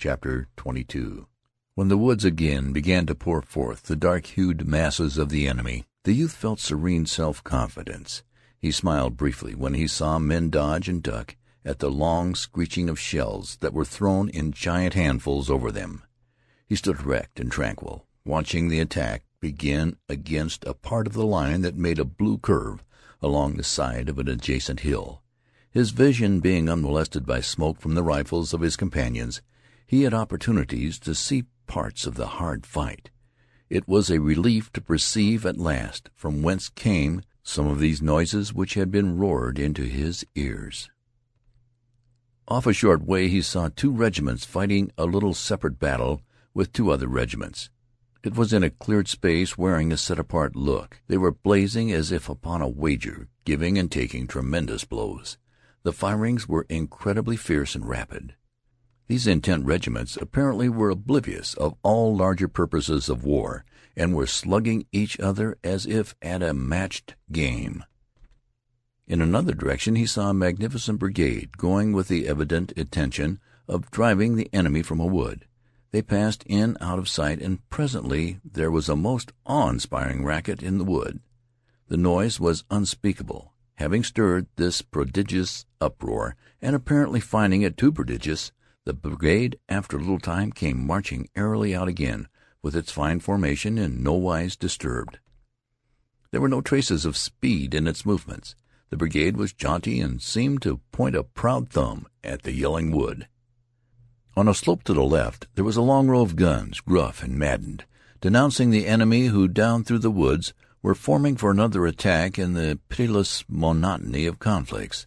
CHAPTER XXII When the woods again began to pour forth the dark hued masses of the enemy, the youth felt serene self confidence. He smiled briefly when he saw men dodge and duck at the long screeching of shells that were thrown in giant handfuls over them. He stood erect and tranquil, watching the attack begin against a part of the line that made a blue curve along the side of an adjacent hill. His vision being unmolested by smoke from the rifles of his companions, he had opportunities to see parts of the hard fight. It was a relief to perceive at last from whence came some of these noises which had been roared into his ears. Off a short way he saw two regiments fighting a little separate battle with two other regiments. It was in a cleared space, wearing a set-apart look. They were blazing as if upon a wager, giving and taking tremendous blows. The firings were incredibly fierce and rapid. These intent regiments apparently were oblivious of all larger purposes of war, and were slugging each other as if at a matched game. In another direction he saw a magnificent brigade going with the evident intention of driving the enemy from a wood. They passed in out of sight, and presently there was a most awe-inspiring racket in the wood. The noise was unspeakable. Having stirred this prodigious uproar, and apparently finding it too prodigious, the brigade after a little time came marching airily out again, with its fine formation in nowise disturbed. There were no traces of speed in its movements. The brigade was jaunty and seemed to point a proud thumb at the yelling wood. On a slope to the left there was a long row of guns, gruff and maddened, denouncing the enemy who down through the woods were forming for another attack in the pitiless monotony of conflicts.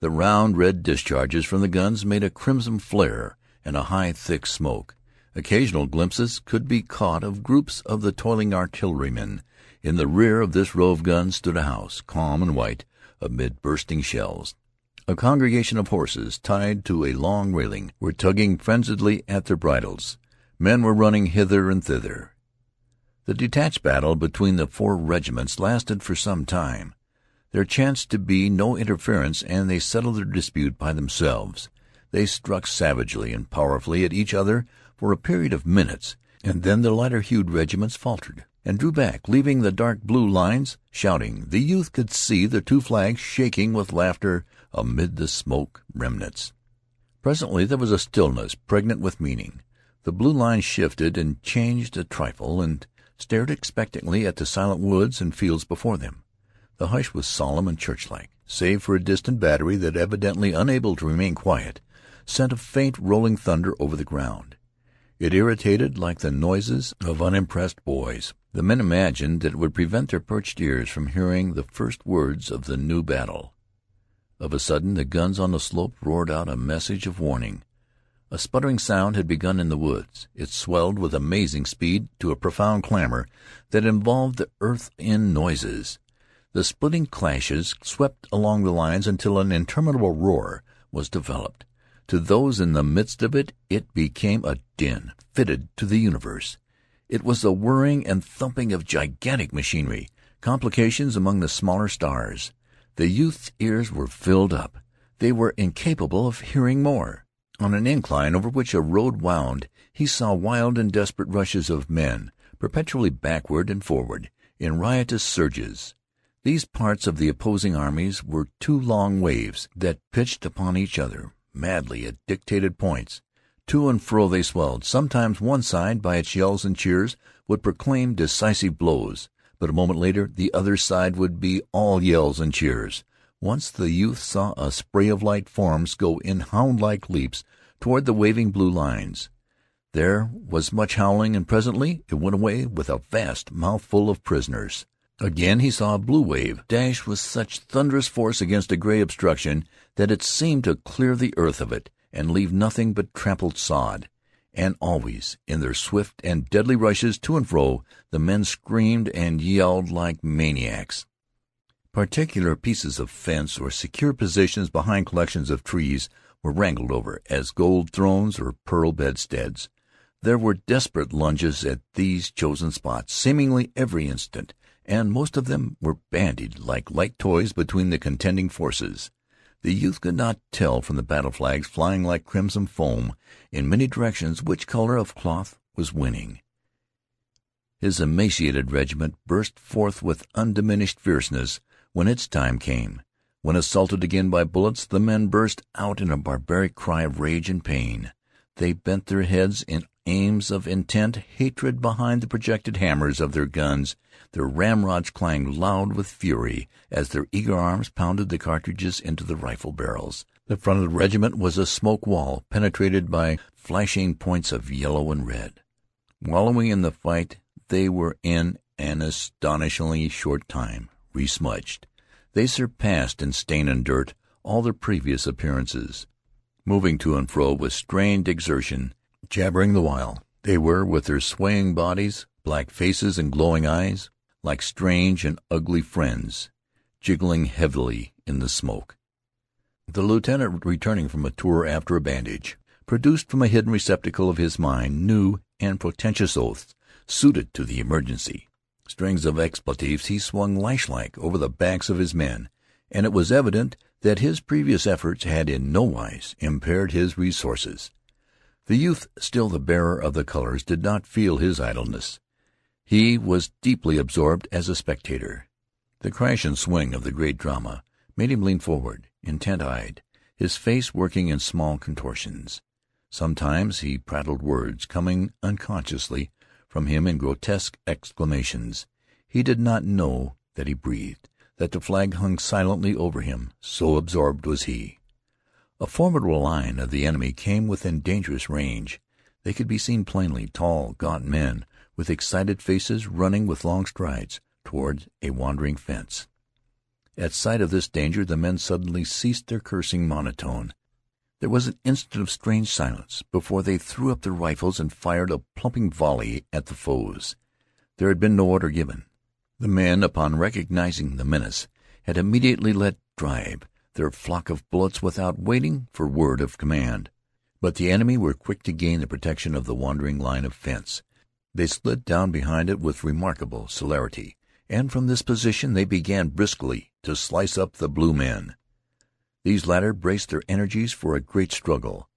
The round, red discharges from the guns made a crimson flare and a high, thick smoke. Occasional glimpses could be caught of groups of the toiling artillerymen. In the rear of this row of guns stood a house, calm and white amid bursting shells. A congregation of horses, tied to a long railing, were tugging frenziedly at their bridles. Men were running hither and thither. The detached battle between the four regiments lasted for some time. There chanced to be no interference, and they settled their dispute by themselves. They struck savagely and powerfully at each other for a period of minutes, and then the lighter hued regiments faltered and drew back, leaving the dark blue lines shouting. The youth could see the two flags shaking with laughter amid the smoke remnants. Presently there was a stillness pregnant with meaning. The blue line shifted and changed a trifle, and stared expectantly at the silent woods and fields before them. The hush was solemn and churchlike, save for a distant battery that, evidently unable to remain quiet, sent a faint rolling thunder over the ground. It irritated like the noises of unimpressed boys. The men imagined that it would prevent their perched ears from hearing the first words of the new battle. Of a sudden the guns on the slope roared out a message of warning. A sputtering sound had begun in the woods. It swelled with amazing speed to a profound clamor that involved the earth in noises. The splitting clashes swept along the lines until an interminable roar was developed. To those in the midst of it it became a din fitted to the universe. It was the whirring and thumping of gigantic machinery, complications among the smaller stars. The youth's ears were filled up. They were incapable of hearing more. On an incline over which a road wound he saw wild and desperate rushes of men, perpetually backward and forward, in riotous surges. These parts of the opposing armies were two long waves that pitched upon each other madly at dictated points. To and fro they swelled. Sometimes one side, by its yells and cheers, would proclaim decisive blows, but a moment later the other side would be all yells and cheers. Once the youth saw a spray of light forms go in hound-like leaps toward the waving blue lines. There was much howling, and presently it went away with a vast mouthful of prisoners. Again he saw a blue wave dash with such thunderous force against a gray obstruction that it seemed to clear the earth of it and leave nothing but trampled sod. And always, in their swift and deadly rushes to and fro, the men screamed and yelled like maniacs. Particular pieces of fence or secure positions behind collections of trees were wrangled over as gold thrones or pearl bedsteads. There were desperate lunges at these chosen spots seemingly every instant, and most of them were bandied like light toys between the contending forces. The youth could not tell from the battle flags flying like crimson foam in many directions which color of cloth was winning. His emaciated regiment burst forth with undiminished fierceness when its time came. When assaulted again by bullets, the men burst out in a barbaric cry of rage and pain. They bent their heads in aims of intent hatred behind the projected hammers of their guns. Their ramrods clanged loud with fury as their eager arms pounded the cartridges into the rifle barrels. The front of the regiment was a smoke wall penetrated by flashing points of yellow and red. Wallowing in the fight, they were in an astonishingly short time resmudged. They surpassed in stain and dirt all their previous appearances. Moving to and fro with strained exertion, jabbering the while, they were, with their swaying bodies, black faces, and glowing eyes, like strange and ugly friends, jiggling heavily in the smoke. The lieutenant, returning from a tour after a bandage, produced from a hidden receptacle of his mind new and portentous oaths suited to the emergency. Strings of expletives he swung lash-like over the backs of his men, and it was evident that his previous efforts had in no wise impaired his resources. The youth, still the bearer of the colors, did not feel his idleness. He was deeply absorbed as a spectator. The crash and swing of the great drama made him lean forward, intent-eyed, his face working in small contortions. Sometimes he prattled words, coming unconsciously from him in grotesque exclamations. He did not know that he breathed, that the flag hung silently over him, so absorbed was he. A formidable line of the enemy came within dangerous range. They could be seen plainly, tall, gaunt men, with excited faces, running with long strides toward a wandering fence. At sight of this danger the men suddenly ceased their cursing monotone. There was an instant of strange silence before they threw up their rifles and fired a plumping volley at the foes. There had been no order given. The men, upon recognizing the menace, had immediately let drive their flock of bullets without waiting for word of command. But the enemy were quick to gain the protection of the wandering line of fence. They slid down behind it with remarkable celerity, and from this position they began briskly to slice up the blue men. These latter braced their energies for a great struggle.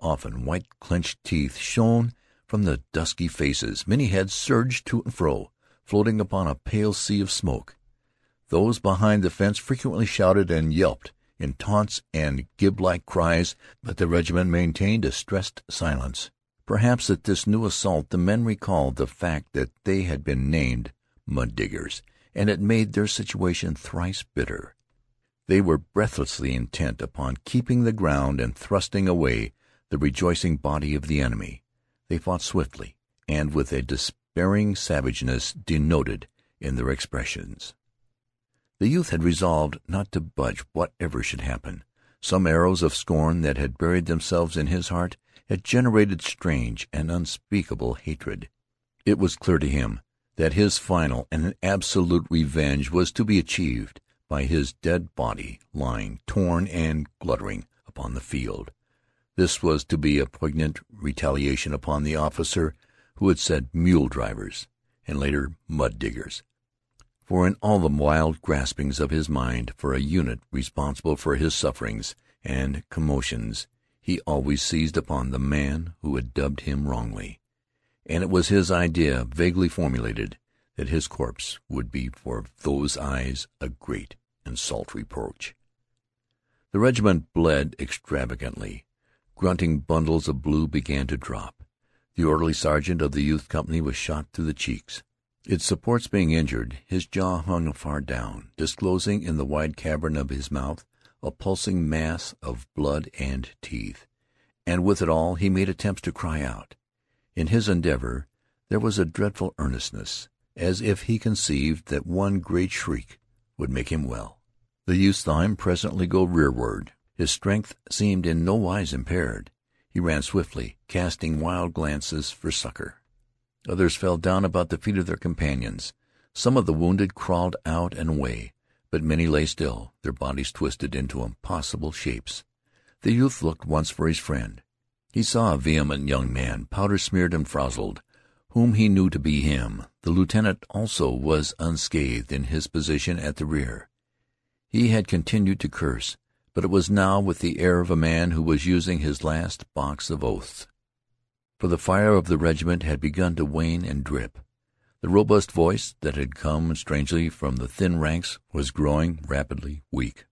Often white clenched teeth shone from the dusky faces. Many heads surged to and fro, floating upon a pale sea of smoke. Those behind the fence frequently shouted and yelped in taunts and gib-like cries, but the regiment maintained a stressed silence. Perhaps at this new assault the men recalled the fact that they had been named mud diggers, and it made their situation thrice bitter. They were breathlessly intent upon keeping the ground and thrusting away the rejoicing body of the enemy. They fought swiftly and with a despairing savageness denoted in their expressions. The youth had resolved not to budge whatever should happen. Some arrows of scorn that had buried themselves in his heart had generated strange and unspeakable hatred. It was clear to him that his final and absolute revenge was to be achieved by his dead body lying torn and gluttering upon the field. This was to be a poignant retaliation upon the officer who had said mule drivers, and later mud diggers. For in all the wild graspings of his mind for a unit responsible for his sufferings and commotions, he always seized upon the man who had dubbed him wrongly. And it was his idea, vaguely formulated, that his corpse would be for those eyes a great and salt reproach. The regiment bled extravagantly. Grunting bundles of blue began to drop. The orderly sergeant of the youth company was shot through the cheeks. Its supports being injured, his jaw hung far down, disclosing in the wide cavern of his mouth a pulsing mass of blood and teeth. And with it all he made attempts to cry out. In his endeavor there was a dreadful earnestness as if he conceived that one great shriek would make him well. The youth saw him presently go rearward. His strength seemed in no wise impaired. He ran swiftly, casting wild glances for succor. Others fell down about the feet of their companions. Some of the wounded crawled out and away, but many lay still, their bodies twisted into impossible shapes. The youth looked once for his friend. He saw a vehement young man, powder smeared and frowzled, whom he knew to be him. The lieutenant also was unscathed in his position at the rear. He had continued to curse, but it was now with the air of a man who was using his last box of oaths. For the fire of the regiment had begun to wane and drip. The robust voice that had come strangely from the thin ranks was growing rapidly weak.